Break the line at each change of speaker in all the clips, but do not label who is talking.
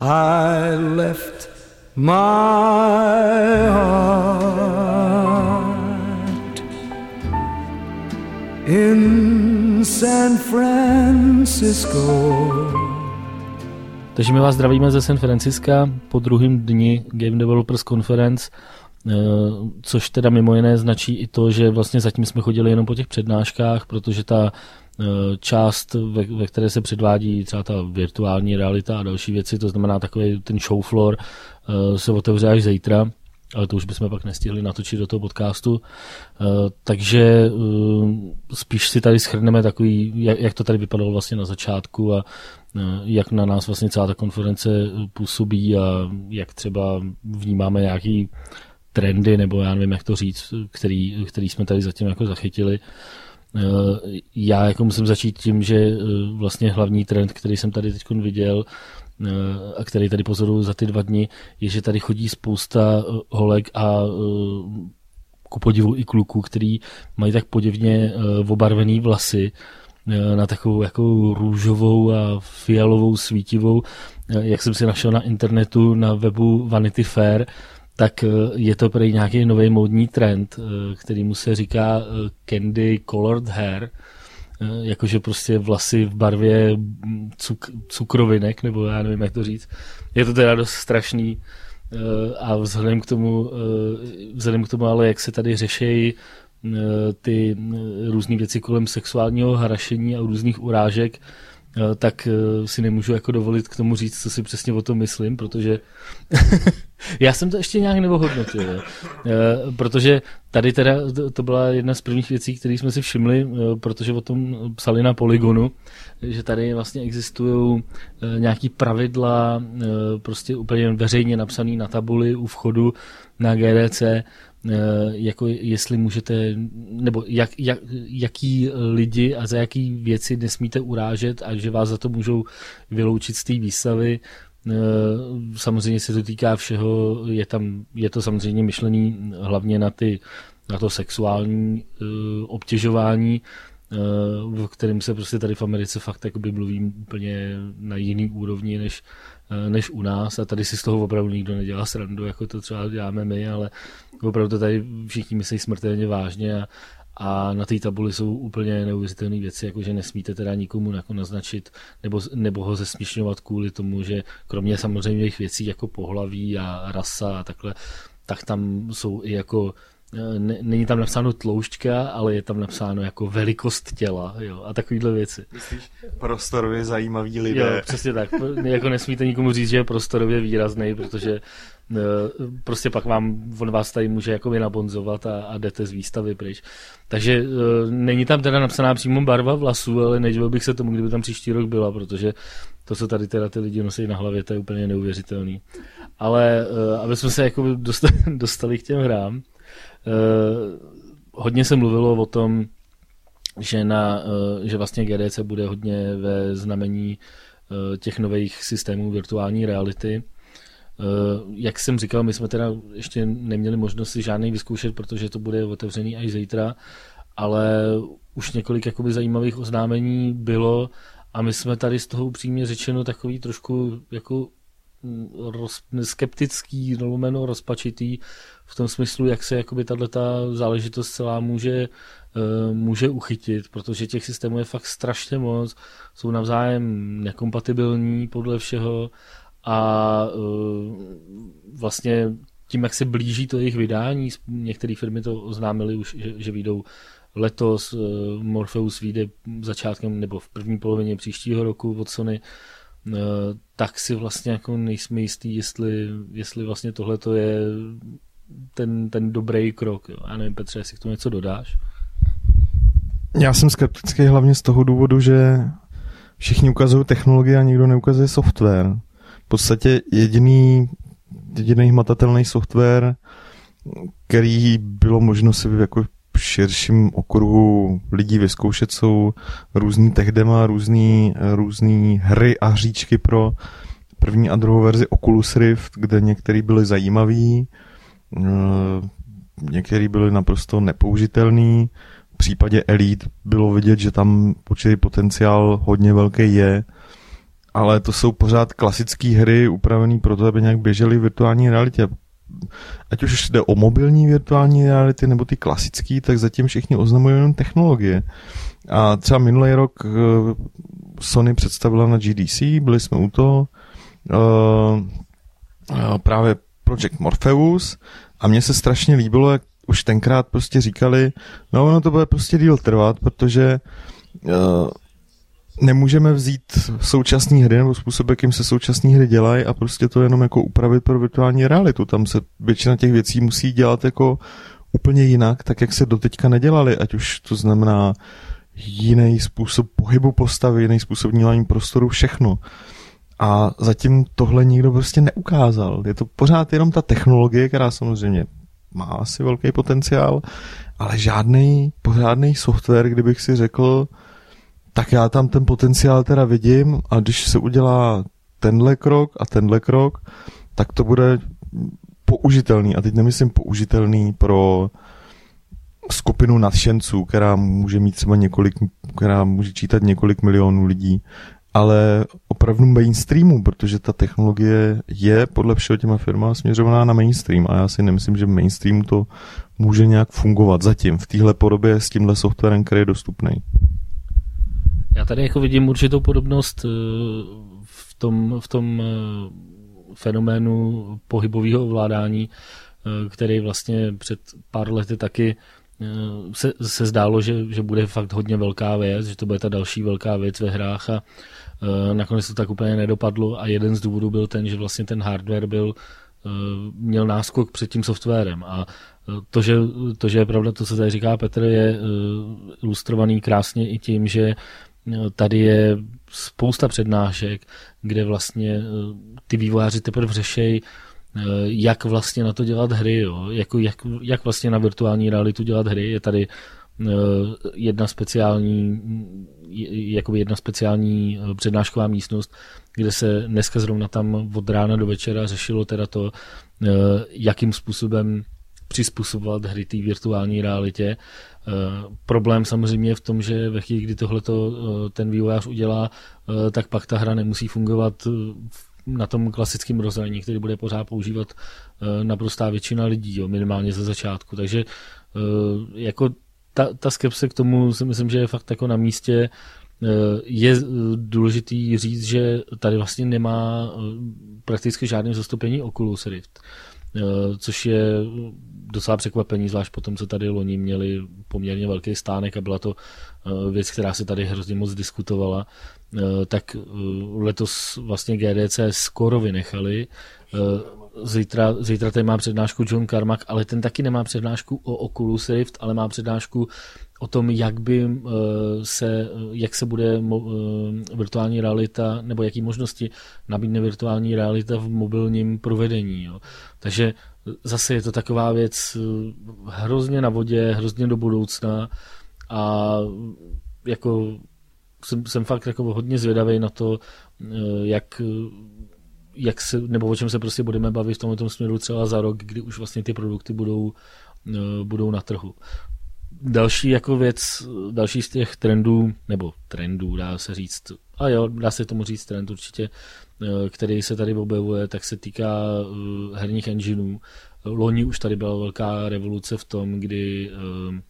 I left my heart in San Francisco.
Takže my vás zdravíme ze San Francisca po druhém dni Game Developers Conference, eh, což teda mimo jiné značí i to, že vlastně zatím jsme chodili jenom po těch přednáškách, protože ta část, ve, ve které se předvádí třeba ta virtuální realita a další věci, to znamená takový ten show floor, eh, se otevře až zítra, ale to už bychom pak nestihli natočit do toho podcastu. Eh, takže spíš si tady schrneme takový, jak to tady vypadalo vlastně na začátku a jak na nás vlastně celá ta konference působí a jak třeba vnímáme nějaký trendy, nebo já nevím, jak to říct, který, který jsme tady zatím jako zachytili. Eh, já jako musím začít tím, že eh, vlastně hlavní trend, který jsem tady teď viděl, eh, a který tady pozoruju za ty dva dny, je, že tady chodí spousta holek a ku podivu i kluků, který mají tak podivně obarvený vlasy na takovou jako růžovou a fialovou svítivou, jak jsem si našel na internetu na webu Vanity Fair, tak eh, je to prý nějaký nový módní trend, eh, který mu se říká eh, candy colored hair, jakože prostě vlasy v barvě cuk, cukrovinek, nebo já nevím, jak to říct. Je to teda dost strašný a vzhledem k tomu, vzhledem k tomu ale, jak se tady řeší ty různé věci kolem sexuálního harašení a různých urážek, tak si nemůžu jako dovolit k tomu říct, co si přesně o tom myslím, protože Já jsem to ještě nějak neohodnotil, jo. E, protože tady teda to byla jedna z prvních věcí, které jsme si všimli, e, protože o tom psali na Polygonu, že tady vlastně existují e, nějaký pravidla, prostě úplně veřejně napsaný na tabuli u vchodu na GDC, jako jestli můžete, nebo jak, jak, jaký lidi a za jaký věci nesmíte urážet a že vás za to můžou vyloučit z té výstavy Eh, samozřejmě se to týká všeho, je, tam, je to samozřejmě myšlený hlavně na, ty, na to sexuální uh, obtěžování, v kterém se prostě tady v Americe fakt jakoby mluvím úplně na jiný úrovni než, než u nás. A tady si z toho opravdu nikdo nedělá srandu, jako to třeba děláme my, ale opravdu to tady všichni myslí smrtelně vážně a, a na té tabuli jsou úplně neuvěřitelné věci, jako že nesmíte teda nikomu jako naznačit nebo, nebo ho zesměšňovat kvůli tomu, že kromě samozřejmě těch věcí jako pohlaví a rasa a takhle, tak tam jsou i jako e, není tam napsáno tloušťka, ale je tam napsáno jako velikost těla jo, a takovýhle věci.
Myslíš prostorově zajímavý lidé?
Jo, přesně tak. jako nesmíte nikomu říct, že je prostorově výrazný, protože Eh, prostě pak vám, on vás tady může jako nabonzovat a, a jdete z výstavy pryč. Takže uh, není tam teda napsaná přímo barva vlasů, ale nedivil bych se tomu, kdyby tam příští rok byla, protože to, co tady teda ty lidi nosí na hlavě, to je úplně neuvěřitelný. Ale aby jsme se jako dostali, dostali k těm hrám, hodně se mluvilo o tom, že, na, uh, že vlastně GDC bude hodně ve znamení uh, těch nových systémů virtuální reality, Eh, jak jsem říkal, my jsme teda ještě neměli možnost si žádný vyzkoušet, protože to bude otevřený až zítra, ale už několik jakoby zajímavých oznámení bylo a my jsme tady z toho upřímně řečeno takový trošku jako mm, roz, skeptický, lomeno rozpačitý v tom smyslu, jak se jakoby tato záležitost celá může, uh, může uchytit, protože těch systémů je fakt strašně moc, jsou navzájem nekompatibilní podle všeho a uh, vlastně tím, jak se blíží to jejich vydání, některé firmy to oznámily už, že, že vyjdou letos, uh, Morpheus vyjde začátkem nebo v první polovině příštího roku od Sony, tak si vlastně jako nejsme jistí, jestli, jestli vlastně tohle to je ten, ten dobrý krok. Jo. Já nevím, Petře, jestli k tomu něco dodáš?
Já jsem skeptický hlavně z toho důvodu, že všichni ukazují technologie a nikdo neukazuje software v podstatě jediný, jediný hmatatelný software, který bylo možno si jako v širším okruhu lidí vyzkoušet, jsou různý techdema, různý, různý hry a hříčky pro první a druhou verzi Oculus Rift, kde některý byly zajímavý, některý byly naprosto nepoužitelný. V případě Elite bylo vidět, že tam určitý potenciál hodně velký je, ale to jsou pořád klasické hry upravené pro to, aby nějak běžely v virtuální realitě. Ať už jde o mobilní virtuální reality nebo ty klasické, tak zatím všichni oznamují jenom technologie. A třeba minulý rok eh, Sony představila na GDC, byli jsme u toho, uh, právě Project Morpheus a mně se strašně líbilo, jak už tenkrát prostě říkali, no ono to bude prostě díl trvat, protože uh, nemůžeme vzít současné hry nebo způsob, jakým se současné hry dělají a prostě to jenom jako upravit pro virtuální realitu. Tam se většina těch věcí musí dělat jako úplně jinak, tak jak se doteďka nedělali, ať už to znamená jiný způsob pohybu postavy, jiný způsob vnímání prostoru, všechno. A zatím tohle nikdo prostě neukázal. Je to pořád jenom ta technologie, která samozřejmě má asi velký potenciál, ale žádný pořádný software, kdybych si řekl, tak já tam ten potenciál teda vidím a když se udělá tenhle krok a tenhle krok, tak to bude použitelný. A teď nemyslím použitelný pro skupinu nadšenců, která může mít třeba několik, která může čítat několik milionů lidí, ale opravdu mainstreamu, protože ta technologie je podle všeho těma firma směřovaná na mainstream a já si nemyslím, že v mainstreamu to může nějak fungovat zatím v téhle podobě s tímhle softwarem, který je dostupný.
Já tady jako vidím určitou podobnost eh, v tom, v tom eh, fenoménu pohybového ovládání, eh, který vlastně před pár lety taky se, se zdálo, že, že bude fakt hodně velká věc, že to bude ta další velká věc ve hrách a nakonec to tak úplně nedopadlo a jeden z důvodů byl ten, že vlastně ten hardware byl měl náskok před tím softwarem a to, že, to, že je pravda, to, co tady říká Petr, je ilustrovaný krásně i tím, že Tady je spousta přednášek, kde vlastně eh, ty vývojáři teprve řešejí, eh, jak vlastně na to dělat hry, jo? Jak, jak, jak vlastně na virtuální realitu dělat hry. Je tady eh, jedna speciální jakoby jedna speciální přednášková místnost, kde se dneska zrovna tam od rána do večera řešilo teda to, jakým způsobem přizpůsobovat hry té virtuální realitě Eh, problém samozřejmě je v tom, že ve chvíli, kdy tohle eh, ten vývojář udělá, eh, tak pak ta hra nemusí fungovat na tom klasickém rozhraní, který bude pořád používat naprostá většina lidí, jo, minimálně ze začátku. Takže jako ta, ta skepse k tomu si myslím, že je fakt jako na místě. Je důležitý říct, že tady vlastně nemá prakticky žádné zastoupení Oculus Rift, což je docela překvapení, zvlášť po tom, co tady loni měli poměrně velký stánek a byla to eh, věc, která se tady hrozně moc diskutovala, eh, tak eh, letos vlastně GDC skoro vynechali. Zítra, zítra tady má přednášku John Carmack, ale ten taky nemá přednášku o Oculus Rift, ale má přednášku o tom, jak by se, jak se bude virtuální realita, nebo jaký možnosti nabídne virtuální realita v mobilním provedení. Jo. Takže zase je to taková věc eh, hrozně na vodě, hrozně do budoucna a jako jsem, jsem fakt jako hodně zvědavý na to, eh, jak, jak se, nebo o čem se prostě budeme bavit v tomto směru třeba za rok, kdy už vlastně ty produkty budou, eh, budou na trhu. Další jako věc, další z těch trendů, nebo trendů dá se říct, a jo, dá se tomu říct trend určitě, Eh, který se tady objevuje, tak se týká eh, herních engineů. Loni už tady byla velká revoluce v tom, kdy eh,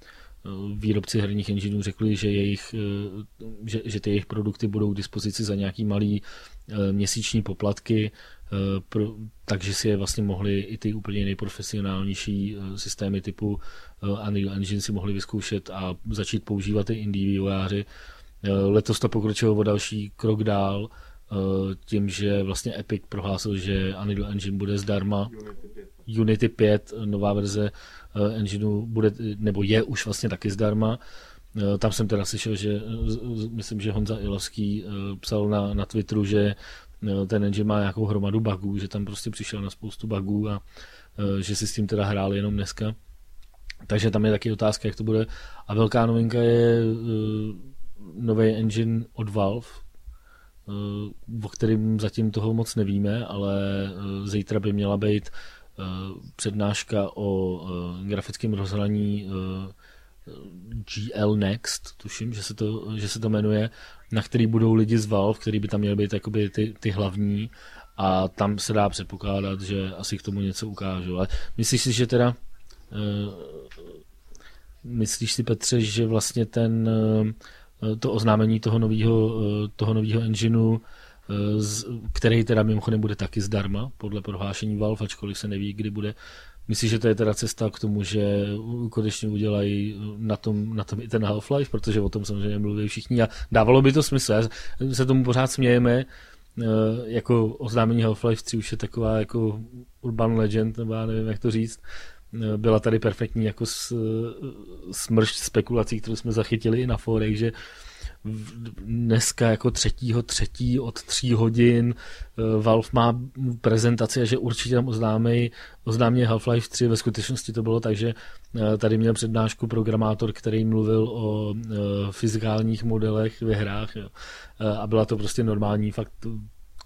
výrobci herních engineů řekli, že, jejich, že, že ty jejich produkty budou k dispozici za nějaký malý měsíční poplatky, pro, takže si je vlastně mohli i ty úplně nejprofesionálnější systémy typu Unreal Engine si mohli vyzkoušet a začít používat i indie vývojáři. Letos to pokročilo o další krok dál, Eh, tím, že vlastně Epic prohlásil, že Unreal Engine bude zdarma. Unity 5, nová verze eh, engineu bude, nebo je už vlastně taky zdarma. Eh, tam jsem teda slyšel, že myslím, že Honza Ilovský psal na, na Twitteru, že ten engine má nějakou hromadu bugů, že tam prostě přišel na spoustu bugů a že si s tím teda hrál jenom dneska. Takže tam je taky otázka, jak to bude. A velká novinka je nový engine od Valve, Eh, o kterým zatím toho moc nevíme, ale eh, zítra by měla být eh, přednáška o grafickém rozhraní GL Next, tuším, že se to, že se to jmenuje, na který budou lidi z Valve, který by tam měli být jakoby ty, ty hlavní a tam se dá předpokládat, že asi k tomu něco ukážu. Ale myslíš si, že teda myslíš si, Petře, že vlastně ten to oznámení toho nového uh, toho nového engineu který teda mimochodem bude taky zdarma, podle prohlášení Valve, ačkoliv se neví, kdy bude. Myslíš, že to je teda cesta k tomu, že konečně udělají na tom, na tom i ten Half-Life, protože o tom samozřejmě mluví všichni a dávalo by to smysl. Já se tomu pořád smějeme, eh, jako oznámení Half-Life 3 už je taková jako urban legend, nebo já nevím, jak to říct. Eh, byla tady perfektní jako smršť spekulací, kterou jsme zachytili i na fórech, že dneska jako třetího třetí od tří hodin eh, Valve má prezentaci a že určitě tam oznámí, oznámí Half-Life 3. Ve skutečnosti to bylo tak, že eh, tady měl přednášku programátor, který mluvil o eh, fyzikálních modelech ve hrách jo. a byla to prostě normální fakt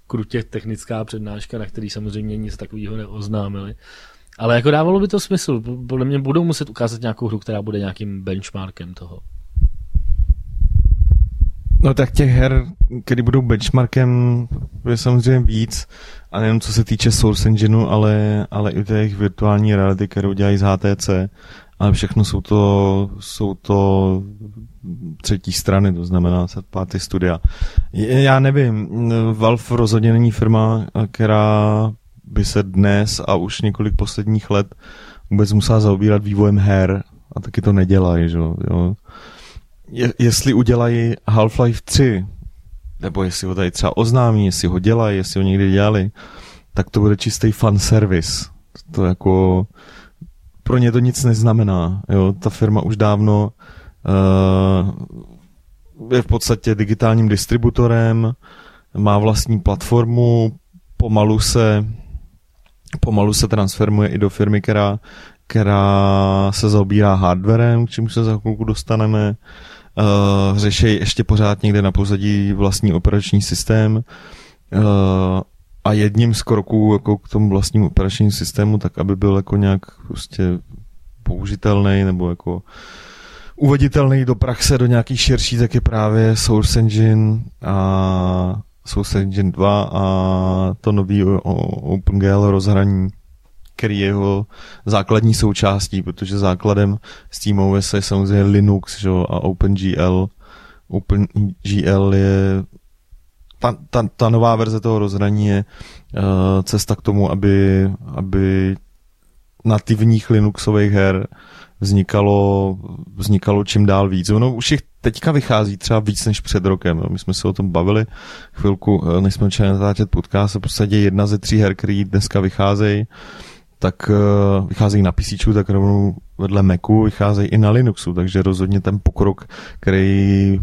krutě technická přednáška, na který samozřejmě nic takového neoznámili. Ale jako dávalo by to smysl. Podle mě budou muset ukázat nějakou hru, která bude nějakým benchmarkem toho.
No tak těch her, které budou benchmarkem, je samozřejmě víc. A nejen co se týče Source Engineu, ale, ale i těch virtuální reality, kterou dělají z HTC. Ale všechno jsou to, jsou to třetí strany, to znamená party studia. Já nevím, Valve rozhodně není firma, která by se dnes a už několik posledních let vůbec musela zaobírat vývojem her a taky to nedělají, že jo je, jestli udělají Half-Life 3, nebo jestli ho tady třeba oznámí, jestli ho dělají, jestli ho někdy dělali, tak to bude čistý fan service. To jako pro ně to nic neznamená. Jo? Ta firma už dávno uh, je v podstatě digitálním distributorem, má vlastní platformu, pomalu se pomalu se transformuje i do firmy, která, která se zaobírá hardwarem, k čemu se za chvilku dostaneme. Uh, řeší ještě pořád někde na pozadí vlastní operační systém. Uh, a jedním z kroků jako k tomu vlastnímu operačnímu systému, tak aby byl jako nějak prostě použitelný nebo jako uveditelný do praxe, do nějaký širší, tak je právě Source Engine a Source Engine 2 a to nový OpenGL rozhraní který je jeho základní součástí, protože základem SteamOS je samozřejmě Linux že? a OpenGL. OpenGL je ta, ta, ta nová verze toho rozhraní je uh, cesta k tomu, aby, aby nativních Linuxových her vznikalo, vznikalo čím dál víc. Ono už jich teďka vychází třeba víc než před rokem. My jsme se o tom bavili chvilku, eh, než jsme začali natáčet podcast, v podstatě jedna ze tří her, které dneska vycházejí, tak uh, vycházejí na PC, tak rovnou vedle Macu vycházejí i na Linuxu, takže rozhodně ten pokrok, který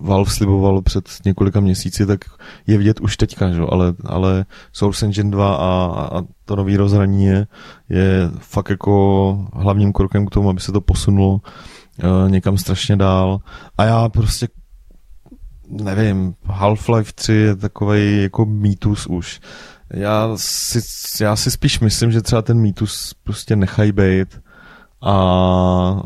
Valve sliboval před několika měsíci, tak je vidět už teďka, že? Ale, ale Source Engine 2 a, a to nový rozhraní je, je fakt jako hlavním krokem k tomu, aby se to posunulo uh, někam strašně dál. A já prostě nevím, Half-Life 3 je takový jako mýtus už. Já si, já si spíš myslím, že třeba ten mýtus prostě nechají být a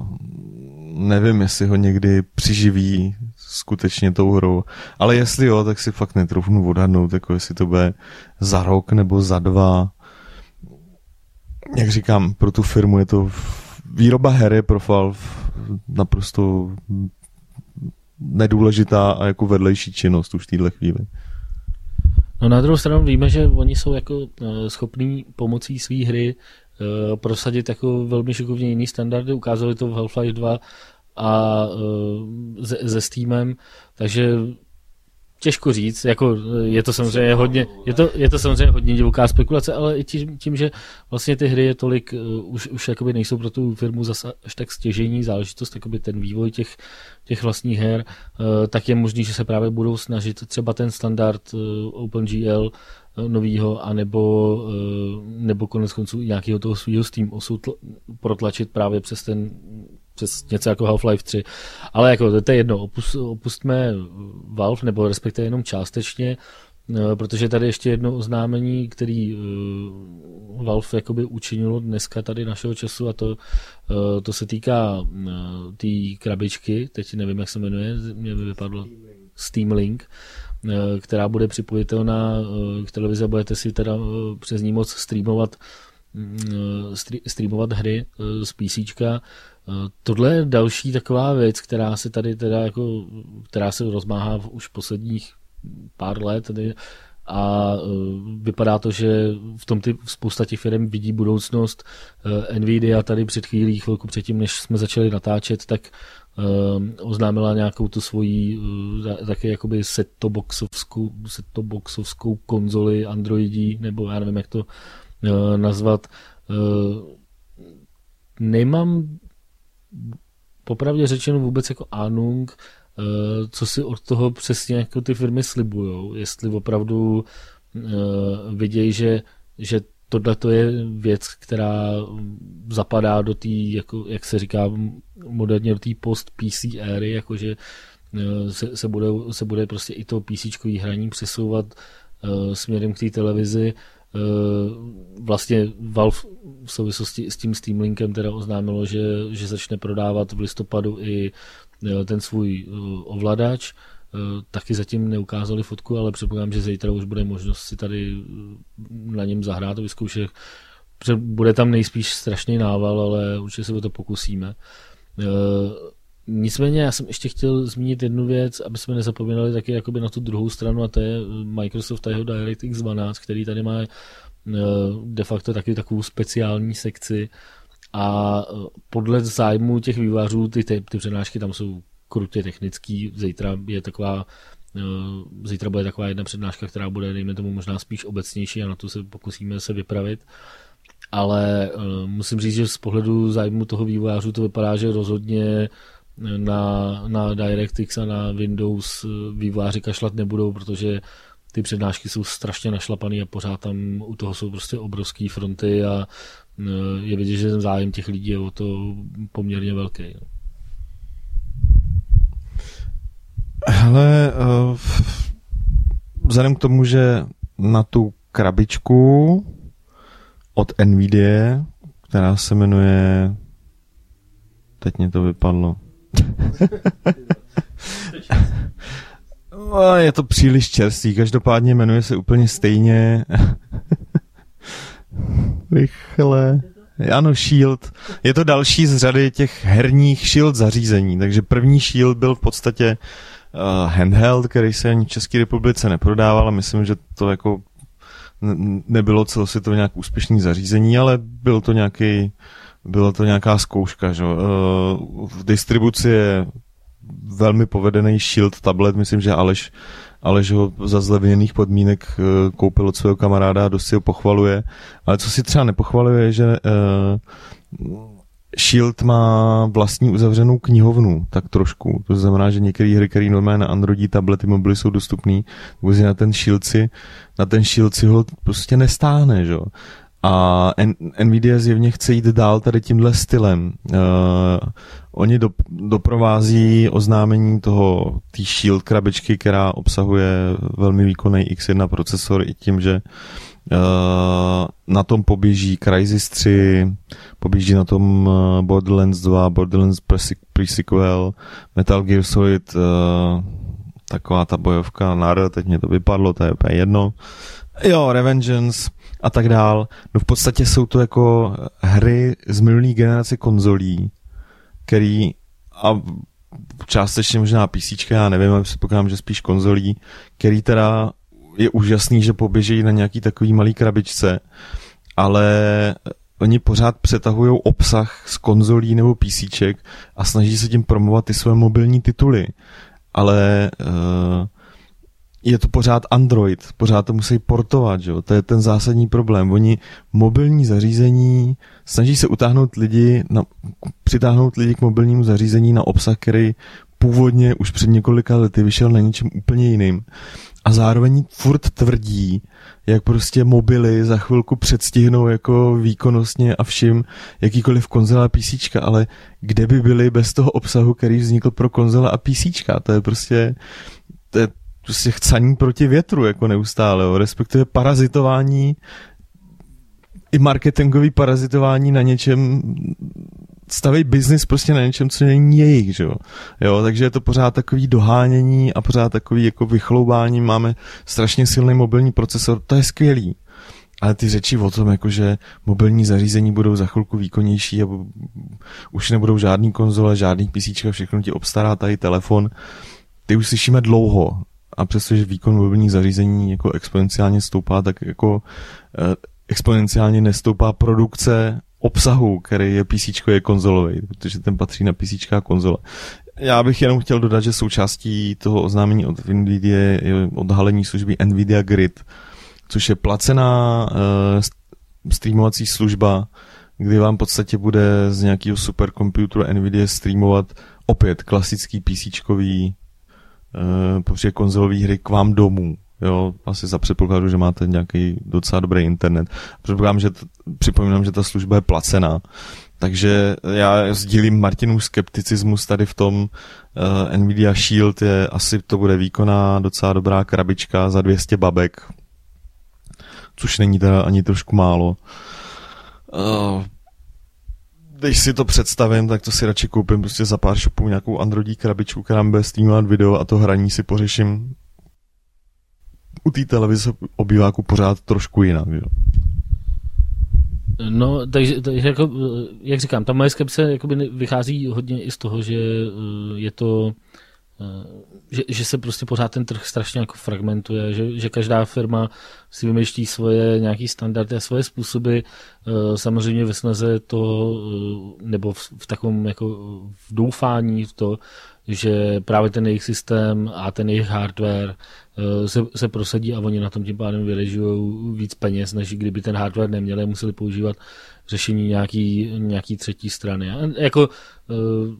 nevím, jestli ho někdy přiživí skutečně tou hrou. Ale jestli jo, tak si fakt netrufnu odhadnout, jako jestli to bude za rok nebo za dva. Jak říkám, pro tu firmu je to výroba je pro Valve naprosto nedůležitá a jako vedlejší činnost už v této chvíli.
No na druhou stranu víme, že oni jsou jako eh, schopní pomocí své hry uh, prosadit jako velmi šikovně jiný standardy. Ukázali to v Half-Life 2 a uh, se, se Steamem, takže těžko říct, jako je to samozřejmě hodně, je to, je to samozřejmě hodně divoká spekulace, ale i tím, tím, že vlastně ty hry je tolik, už, už jakoby nejsou pro tu firmu zase až tak stěžení záležitost, jakoby ten vývoj těch, těch vlastních her, tak je možný, že se právě budou snažit třeba ten standard OpenGL novýho, anebo, uh, nebo konec konců nějakého toho svého Steam osu tl- protlačit právě přes ten přes něco jako Half-Life 3. Ale jako to je jedno, opust, opustme Valve, nebo respektive jenom částečně, eh, protože tady ještě jedno oznámení, který eh, Valve jakoby učinilo dneska tady našeho času a to, uh, to se týká uh, té tý krabičky, teď nevím, jak se jmenuje, mě by vypadlo Steam Link, uh, která bude připojitelná uh, k televizi a budete si teda uh, přes ní moc streamovat streamovat hry z PC. Tohle je další taková věc, která se tady teda jako, která se rozmáhá už posledních pár let, tedy a vypadá to, že v tom ty spousta těch firm vidí budoucnost. Nvidia tady před chvílí, chvilku předtím, než jsme začali natáčet, tak oznámila nějakou tu svoji také jakoby set-to-boxovskou, set-to-boxovskou konzoli Androidí, nebo já nevím, jak to nazvat. Nemám popravdě řečeno vůbec jako Anung, Eh, co si od toho přesně jako ty firmy slibujou, jestli opravdu eh, vidějí, že, že tohle to je věc, která zapadá do té, jako, jak se říká moderně, do té post-PC éry, jakože eh, se, se, bude, se bude prostě i to PC hraní přesouvat směrem k té televizi. Vlastně Valve v souvislosti s tím Steam Linkem teda oznámilo, že, že začne prodávat v listopadu i Eh, ten svůj eh, ovladač. Eh, taky zatím neukázali fotku, ale předpokládám, že zítra už bude možnost si tady na něm zahrát a vyzkoušet. Bude tam nejspíš strašný nával, ale určitě se o to pokusíme. Nicméně já jsem ještě chtěl zmínit jednu věc, aby jsme nezapomínali taky jakoby na tu druhou stranu a to je Microsoft a jeho DirectX 12, který tady má de facto taky takovou speciální sekci, a e, podle zájmu těch vývářů ty, ty, ty přednášky tam jsou krutě technický. Zítra je taková Zítra bude taková jedna přednáška, která bude, dejme tomu, možná spíš obecnější a na to se pokusíme se vypravit. Ale uh, musím říct, že z pohledu zájmu toho vývojářů to vypadá, že rozhodně na, na DirectX a na Windows vývojáři kašlat nebudou, protože ty přednášky jsou strašně našlapaný a pořád tam u toho jsou prostě obrovské fronty a je vidět, že ten zájem těch lidí je o to poměrně velký. No.
Hele, vzhledem k tomu, že na tu krabičku od NVIDIA, která se jmenuje teď mě to vypadlo. no, je to příliš čerstvý, každopádně jmenuje se úplně stejně. Rychle. Ano, Shield. Je to další z řady těch herních Shield zařízení. Takže první Shield byl v podstatě uh, handheld, který se ani v České republice neprodával a myslím, že to jako nebylo celosvětově nějak úspěšný zařízení, ale byl to nějaký, byla to nějaká zkouška. Že? Uh, v distribuci je velmi povedený Shield tablet, myslím, že Aleš ale že ho za zlevněných podmínek eh, koupil od svého kamaráda a dost si ho pochvaluje. Ale co si třeba nepochvaluje, že uh, Shield má vlastní uzavřenou knihovnu, tak trošku. To znamená, že některé hry, které normálně na Androidí, tablety, mobily jsou dostupné, vůbec na ten Shield si, na ten Shield si ho prostě nestáhne, že? A Nvidia zjevně chce jít dál tady tímhle stylem. Uh, oni do, doprovází oznámení toho té Shield krabičky, která obsahuje velmi výkonný X1 procesor i tím, že na tom poběží Crysis 3, poběží na tom uh, Borderlands 2, Borderlands pre-sequel, Metal Gear Solid, uh, taková ta bojovka NAR, teď mě to vypadlo, to je úplně jedno. Jo, Revengeance, a tak dál. No v podstatě jsou to jako hry z minulý generace konzolí, který a částečně možná PC, já nevím, ale předpokládám, že spíš konzolí, který teda je úžasný, že poběžejí na nějaký takový malý krabičce, ale oni pořád přetahují obsah z konzolí nebo PC a snaží se tím promovat ty své mobilní tituly. Ale uh, je to pořád Android, pořád to musí portovat, že? to je ten zásadní problém. Oni mobilní zařízení, snaží se utáhnout lidi, na, přitáhnout lidi k mobilnímu zařízení na obsah, který původně už před několika lety vyšel na něčem úplně jiným. A zároveň furt tvrdí, jak prostě mobily za chvilku předstihnou jako výkonnostně a vším jakýkoliv konzola a PC, ale kde by byly bez toho obsahu, který vznikl pro konzola a PC? To je prostě, to je, prostě chcaní proti větru jako neustále, jo, respektive parazitování i marketingový parazitování na něčem, staví biznis prostě na něčem, co není jejich, že jo? jo. takže je to pořád takový dohánění a pořád takový jako vychloubání, máme strašně silný mobilní procesor, to je skvělý. Ale ty řeči o tom, jako že mobilní zařízení budou za chvilku výkonnější a už nebudou žádný konzole, žádný PC, všechno ti obstará tady telefon, ty už slyšíme dlouho. A přestože výkon mobilních zařízení jako exponenciálně stoupá, tak jako eh, exponenciálně nestoupá produkce obsahu, který je PC je konzolový, protože ten patří na PC a konzole. Já bych jenom chtěl dodat, že součástí toho oznámení od NVIDIA je odhalení služby NVIDIA Grid, což je placená uh, streamovací služba, kdy vám v podstatě bude z nějakého superkomputeru NVIDIA streamovat opět klasický PC uh, protože konzolový hry k vám domů. Jo, asi za předpokladu, že máte nějaký docela dobrý internet. Předpokládám, že t- připomínám, že ta služba je placená. Takže já sdílím Martinův skepticismus tady v tom. Uh, Nvidia Shield je, asi to bude výkonná docela dobrá krabička za 200 babek. Což není teda ani trošku málo. Uh, když si to představím, tak to si radši koupím prostě za pár shopů nějakou Androidí krabičku, která bude streamovat video a to hraní si pořeším u té televize obýváku pořád trošku jinak. Jo.
No, takže, takže jako, jak říkám, ta moje skepse vychází hodně i z toho, že eh, je to eh, že, že se prostě pořád ten trh strašně jako fragmentuje, že, že každá firma si vymýšlí svoje nějaký standardy a svoje způsoby, eh, samozřejmě ve snaze to, nebo v, v takovém jako v doufání v to, že právě ten jejich systém a ten jejich hardware eh, se, se prosadí a oni na tom tím pádem vyležují víc peněz, než kdyby ten hardware neměli, museli používat řešení nějaký, nějaký třetí strany. Jako uh,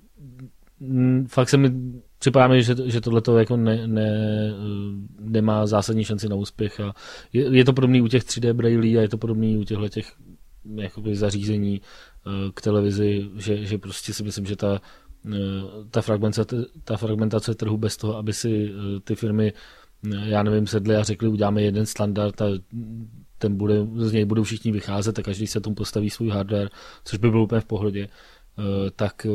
fakt se mi připadá že, že tohle jako ne, ne, eh, nemá zásadní šanci na úspěch a je, je to podobný u těch 3D brailí a je to podobný u těchto těch jakoby zařízení k televizi, že, že prostě si myslím, že ta Eh, ta fragmentace, ta fragmentace trhu bez toho, aby si eh, ty firmy, eh, já nevím, sedly a řekli, uděláme jeden standard a ten bude, z něj budou všichni vycházet a každý se tomu postaví svůj hardware, což by bylo úplně v pohodě, tak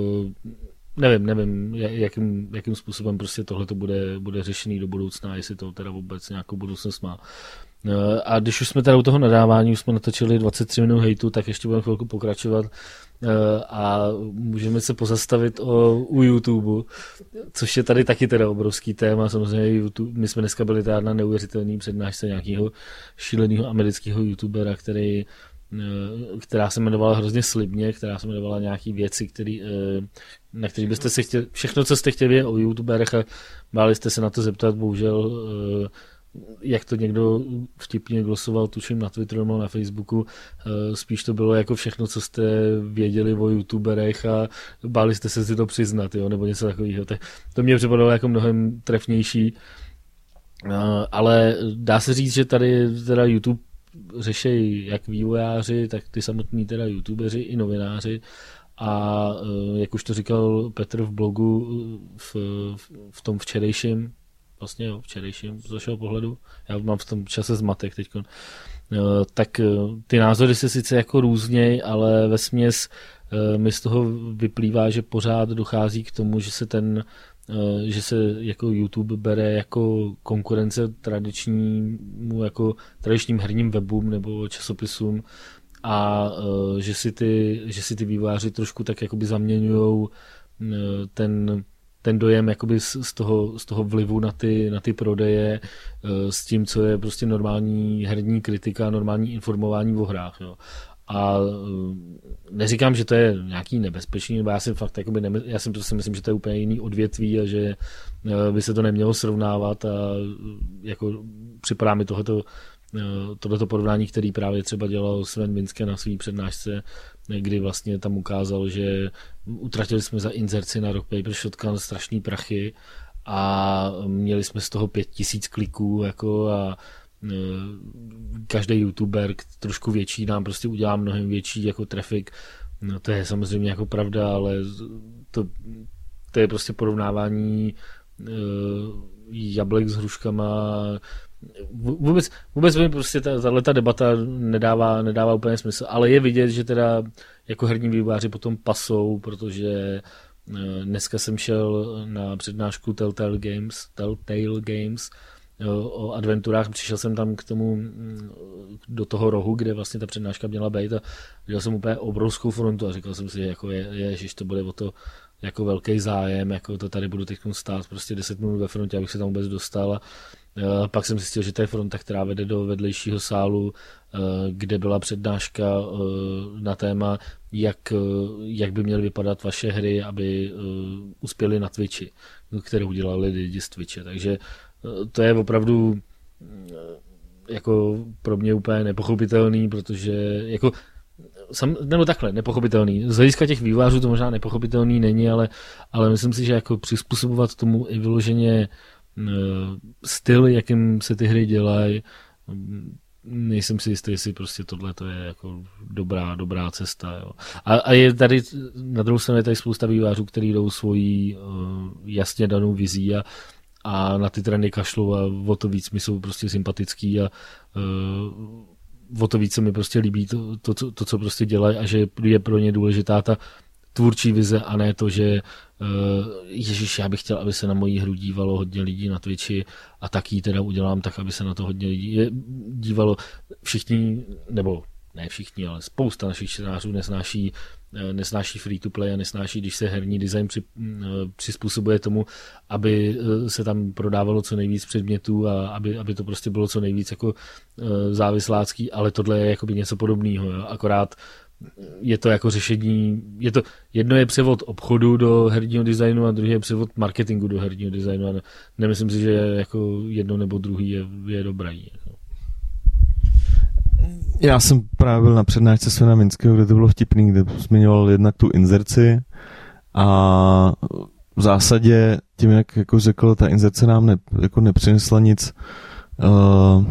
nevím, nevím, jakým, jakým způsobem prostě tohle to bude, bude řešený do budoucna, jestli to teda vůbec nějakou budoucnost má. A když už jsme teda u toho nadávání, už jsme natočili 23 minut hejtu, tak ještě budeme chvilku pokračovat Eh, a můžeme se pozastavit o, u YouTube, což je tady taky teda obrovský téma. Samozřejmě YouTube, my jsme dneska byli tady na neuvěřitelný přednášce nějakého šíleného amerického youtubera, který eh, která se jmenovala hrozně slibně, která se jmenovala nějaký věci, který, eh, na který byste se chtěli, všechno, co jste chtěli o youtuberech a báli jste se na to zeptat, bohužel jak to někdo vtipně glosoval, tuším na Twitteru nebo na Facebooku, eh, spíš to bylo jako všechno, co jste věděli o youtuberech a báli jste se si to přiznat, jo, nebo něco takového. To mě připadalo jako mnohem trefnější, eh, ale dá se říct, že tady teda YouTube řeší jak vývojáři, tak ty samotní teda youtubeři i novináři a eh, jak už to říkal Petr v blogu v, v tom včerejším vlastně jo, včerejším z vašeho pohledu, já mám v tom čase zmatek teď, eh, tak eh, ty názory se sice jako různěj, ale ve směs eh, mi z toho vyplývá, že pořád dochází k tomu, že se ten že se jako YouTube bere jako konkurence tradičnímu, jako tradičním herním webům nebo časopisům a že si ty, že si ty vývojáři trošku tak jakoby zaměňují ten ten dojem jakoby z, z, toho, z toho vlivu na ty, na ty prodeje eh, s tím, co je prostě normální herní kritika, normální informování o hrách. Jo. A eh, neříkám, že to je nějaký nebezpečný, nebo já si fakt jakoby nemy, já si prostě myslím, že to je úplně jiný odvětví a že eh, by se to nemělo srovnávat a jako připadá mi tohleto tohleto porovnání, který právě třeba dělal Sven Vinske na své přednášce, kdy vlastně tam ukázal, že utratili jsme za inzerci na Rock Paper Shotgun strašný prachy a měli jsme z toho pět tisíc kliků jako a e, každý youtuber trošku větší nám prostě udělá mnohem větší jako trafik. No to je samozřejmě jako pravda, ale to, to je prostě porovnávání jablek s hruškama vůbec, vůbec mi prostě ta, ta debata nedává, nedává úplně smysl, ale je vidět, že teda jako herní vývojáři potom pasou, protože eh, dneska jsem šel na přednášku Telltale Games, Telltale Games o adventurách, přišel jsem tam k tomu, mm, do toho rohu, kde vlastně ta přednáška měla být a viděl jsem úplně obrovskou frontu a říkal jsem si, jako je, je že to bude o to jako velký zájem, jako to tady budu teď stát prostě 10 minut ve frontě, abych se tam vůbec dostal a Eh, pak jsem zjistil, že to je fronta, která vede do vedlejšího sálu, eh, kde byla přednáška eh, na téma, jak, jak by měly vypadat vaše hry, aby uspěly na Twitchi, které udělali lidi z Twitche. Takže to je opravdu jako pro mě úplně nepochopitelný, protože jako sam, nebo takhle, nepochopitelný. Z hlediska těch vývářů to možná nepochopitelný není, ale, ale myslím si, že jako přizpůsobovat tomu i vyloženě Eh, styl, jakým se ty hry dělají, nejsem si jistý, jestli prostě tohle to je jako dobrá, dobrá cesta. Jo. A, a, je tady na druhou stranu je tady spousta vývářů, kteří jdou svojí uh, jasně danou vizí a, a na ty trendy kašlou a o to víc mi jsou prostě sympatický a uh, o to víc se mi prostě líbí to, to, to, to co prostě dělají a že je pro ně důležitá ta tvůrčí vize a ne to, že uh, Ježíš, já bych chtěl, aby se na mojí hru dívalo hodně lidí na Twitchi a tak ji teda udělám tak, aby se na to hodně lidí dívalo. Všichni, nebo ne všichni, ale spousta našich čtenářů nesnáší, eh, nesnáší free to play a nesnáší, když se herní design při, eh, přizpůsobuje tomu, aby se tam prodávalo co nejvíc předmětů a aby, aby to prostě bylo co nejvíc jako závislácký, ale tohle je jakoby něco podobného. Akorát je to jako řešení, je to, jedno je převod obchodu do herního designu a druhý je převod marketingu do herního designu a nemyslím si, že jako jedno nebo druhý je, je dobrý. Jako.
Já jsem právě byl na přednášce Svena Minského, kde to bylo vtipný, kde zmiňoval jednak tu inzerci a v zásadě tím, jak jako řekl, ta inzerce nám ne, jako nepřinesla nic uh,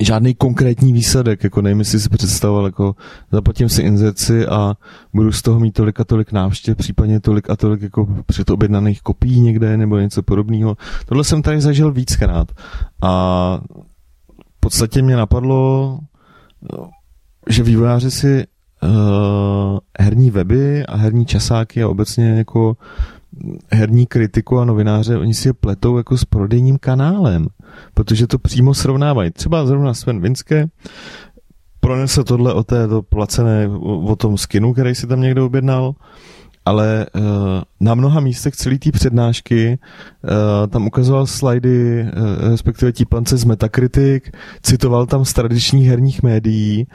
žádný konkrétní výsledek, jako nevím, jestli si představoval, jako zaplatím si inzerci a budu z toho mít tolik a tolik návštěv, případně tolik a tolik jako předobjednaných kopií někde nebo něco podobného. Tohle jsem tady zažil víckrát a v podstatě mě napadlo, že vývojáři si uh, herní weby a herní časáky a obecně jako herní kritiku a novináře, oni si je pletou jako s prodejním kanálem, protože to přímo srovnávají. Třeba zrovna Sven Vinské pronesl tohle o této placené, o tom skinu, který si tam někdo objednal, ale uh, na mnoha místech celý té přednášky uh, tam ukazoval slajdy, uh, respektive típance z Metacritic, citoval tam z tradičních herních médií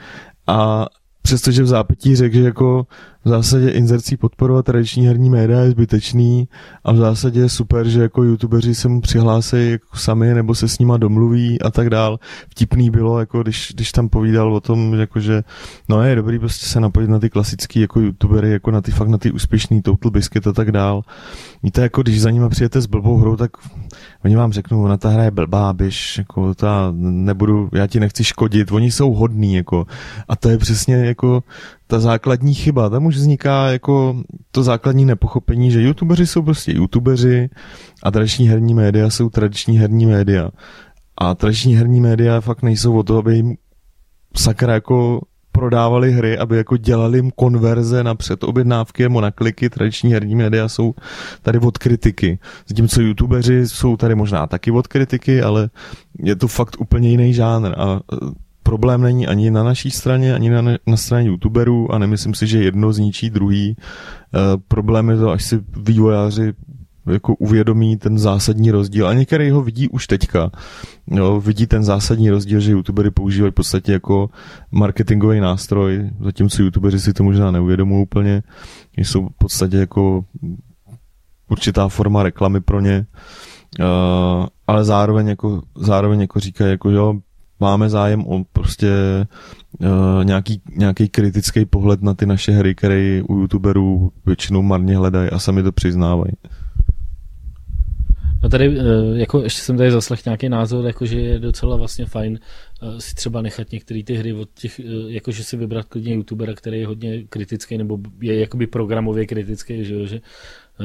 a přestože v zápětí řekl, že jako v zásadě inzercí podporovat tradiční herní média je zbytečný a v zásadě je super, že jako youtubeři se mu přihlásí jako sami nebo se s nima domluví a tak dál. Vtipný bylo, jako když, když tam povídal o tom, jako že no je dobrý prostě se napojit na ty klasický jako youtubery, jako na ty fakt na ty úspěšný Total Biscuit a tak dál. Víte, jako když za nima přijete s blbou hrou, tak oni vám řeknou, ona ta hra je blbá, běž, jako ta nebudu, já ti nechci škodit, oni jsou hodní, jako a to je přesně jako ta základní chyba. Tam už vzniká jako to základní nepochopení, že youtubeři jsou prostě youtubeři a tradiční herní média jsou tradiční herní média. A tradiční herní média fakt nejsou o to, aby jim sakra jako prodávali hry, aby jako dělali jim konverze na předobjednávky nebo na kliky. Tradiční herní média jsou tady od kritiky. Zatímco youtubeři jsou tady možná taky od kritiky, ale je to fakt úplně jiný žánr. A problém není ani na naší straně, ani na, na straně youtuberů a nemyslím si, že jedno zničí druhý. E, problém je to, až si vývojáři jako uvědomí ten zásadní rozdíl a některý ho vidí už teďka. Jo, vidí ten zásadní rozdíl, že youtubery používají v podstatě jako marketingový nástroj, zatímco youtubeři si to možná neuvědomují úplně. Jsou v podstatě jako určitá forma reklamy pro ně. Uh, ale zároveň jako, zároveň jako říkají, jako jo, máme zájem o prostě uh, nějaký, nějaký kritický pohled na ty naše hry, které u youtuberů většinou marně hledají a sami to přiznávají.
No tady, eh, jako ještě jsem tady zaslech nějaký názor, jako že je docela vlastně fajn eh, si třeba nechat některé ty hry od těch, jakože si vybrat klidně youtubera, který je hodně kritický, nebo je jakoby programově kritický, že, že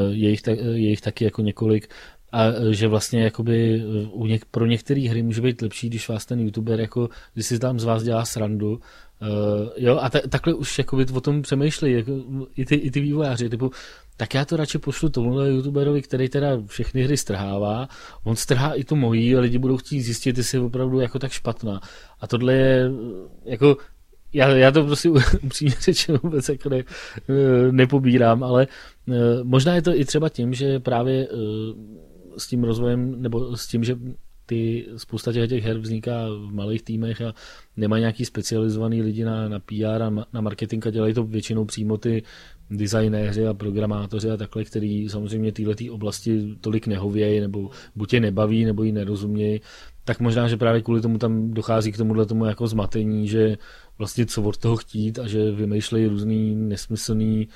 je jich, tak, je jich taky jako několik a že vlastně jakoby u něk, pro některé hry může být lepší, když vás ten youtuber jako, když si tam z vás dělá srandu, Uh, jo, a ta, takhle už jakoby o tom přemýšlí jako, i, ty, i ty vývojáři, typu, tak já to radši pošlu tomuhle youtuberovi, který teda všechny hry strhává, on strhá i tu mojí a lidi budou chtít zjistit, jestli je opravdu jako tak špatná. A tohle je jako já, já to prostě upřímně řečeno vůbec jako ne, nepobírám, ale možná je to i třeba tím, že právě s tím rozvojem, nebo s tím, že ty, spousta těch, těch her vzniká v malých týmech a nemá nějaký specializovaný lidi na, na PR a na marketing a dělají to většinou přímo ty designéři a programátoři a takhle, který samozřejmě tyhle oblasti tolik nehovějí, nebo buď je nebaví, nebo ji nerozumějí, tak možná, že právě kvůli tomu tam dochází k tomuhle tomu jako zmatení, že vlastně co od toho chtít a že vymýšlejí různý nesmyslný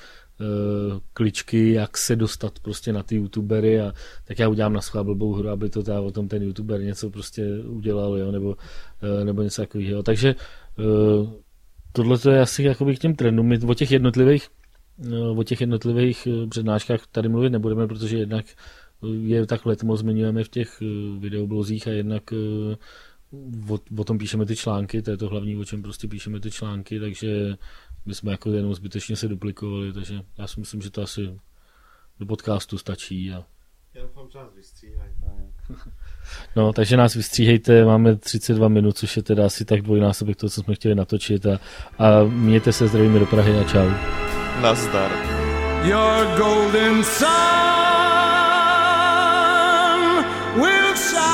kličky, jak se dostat prostě na ty youtubery a tak já udělám na schvál blbou hru, aby to ta, o tom ten youtuber něco prostě udělal, jo, nebo, uh, nebo něco takového. Takže uh, tohle je asi jakoby k těm trendům. My o těch jednotlivých o těch jednotlivých přednáškách tady mluvit nebudeme, protože jednak je takhle tomu zmiňujeme v těch videoblozích a jednak o, o tom píšeme ty články, to je to hlavní, o čem prostě píšeme ty články, takže my jsme jako jenom zbytečně se duplikovali, takže já si myslím, že to asi do podcastu stačí. A...
Já doufám, že nás vystříhají.
No, takže nás vystříhejte, máme 32 minut, což je teda asi tak dvojnásobek toho, co jsme chtěli natočit a, a mějte se zdravíme do Prahy a čau.
Nazdar.
Your golden sun will shine.